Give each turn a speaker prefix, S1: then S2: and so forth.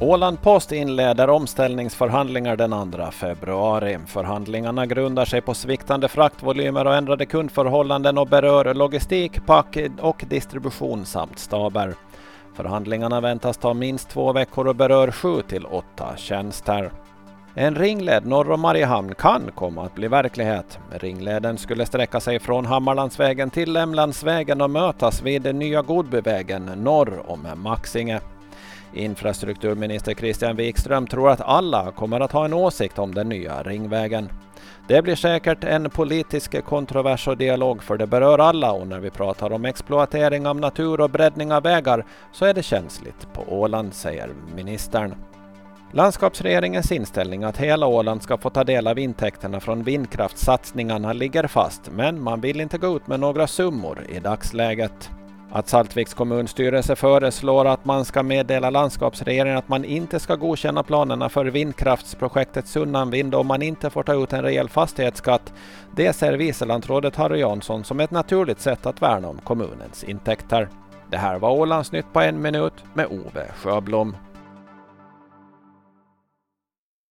S1: Åland Post inleder omställningsförhandlingar den 2 februari. Förhandlingarna grundar sig på sviktande fraktvolymer och ändrade kundförhållanden och berör logistik, pack och distribution samt staber. Förhandlingarna väntas ta minst två veckor och berör sju till åtta tjänster. En ringled norr om Mariehamn kan komma att bli verklighet. Ringleden skulle sträcka sig från Hammarlandsvägen till Lämlandsvägen och mötas vid den nya Godbyvägen norr om Maxinge. Infrastrukturminister Christian Wikström tror att alla kommer att ha en åsikt om den nya ringvägen. Det blir säkert en politisk kontrovers och dialog för det berör alla och när vi pratar om exploatering av natur och breddning av vägar så är det känsligt på Åland, säger ministern. Landskapsregeringens inställning att hela Åland ska få ta del av intäkterna från vindkraftssatsningarna ligger fast, men man vill inte gå ut med några summor i dagsläget. Att Saltviks kommunstyrelse föreslår att man ska meddela landskapsregeringen att man inte ska godkänna planerna för vindkraftsprojektet Sunnanvind om man inte får ta ut en rejäl fastighetsskatt, det ser vicelantrådet Harry Jansson som ett naturligt sätt att värna om kommunens intäkter. Det här var Ålandsnytt på en minut med Ove Sjöblom.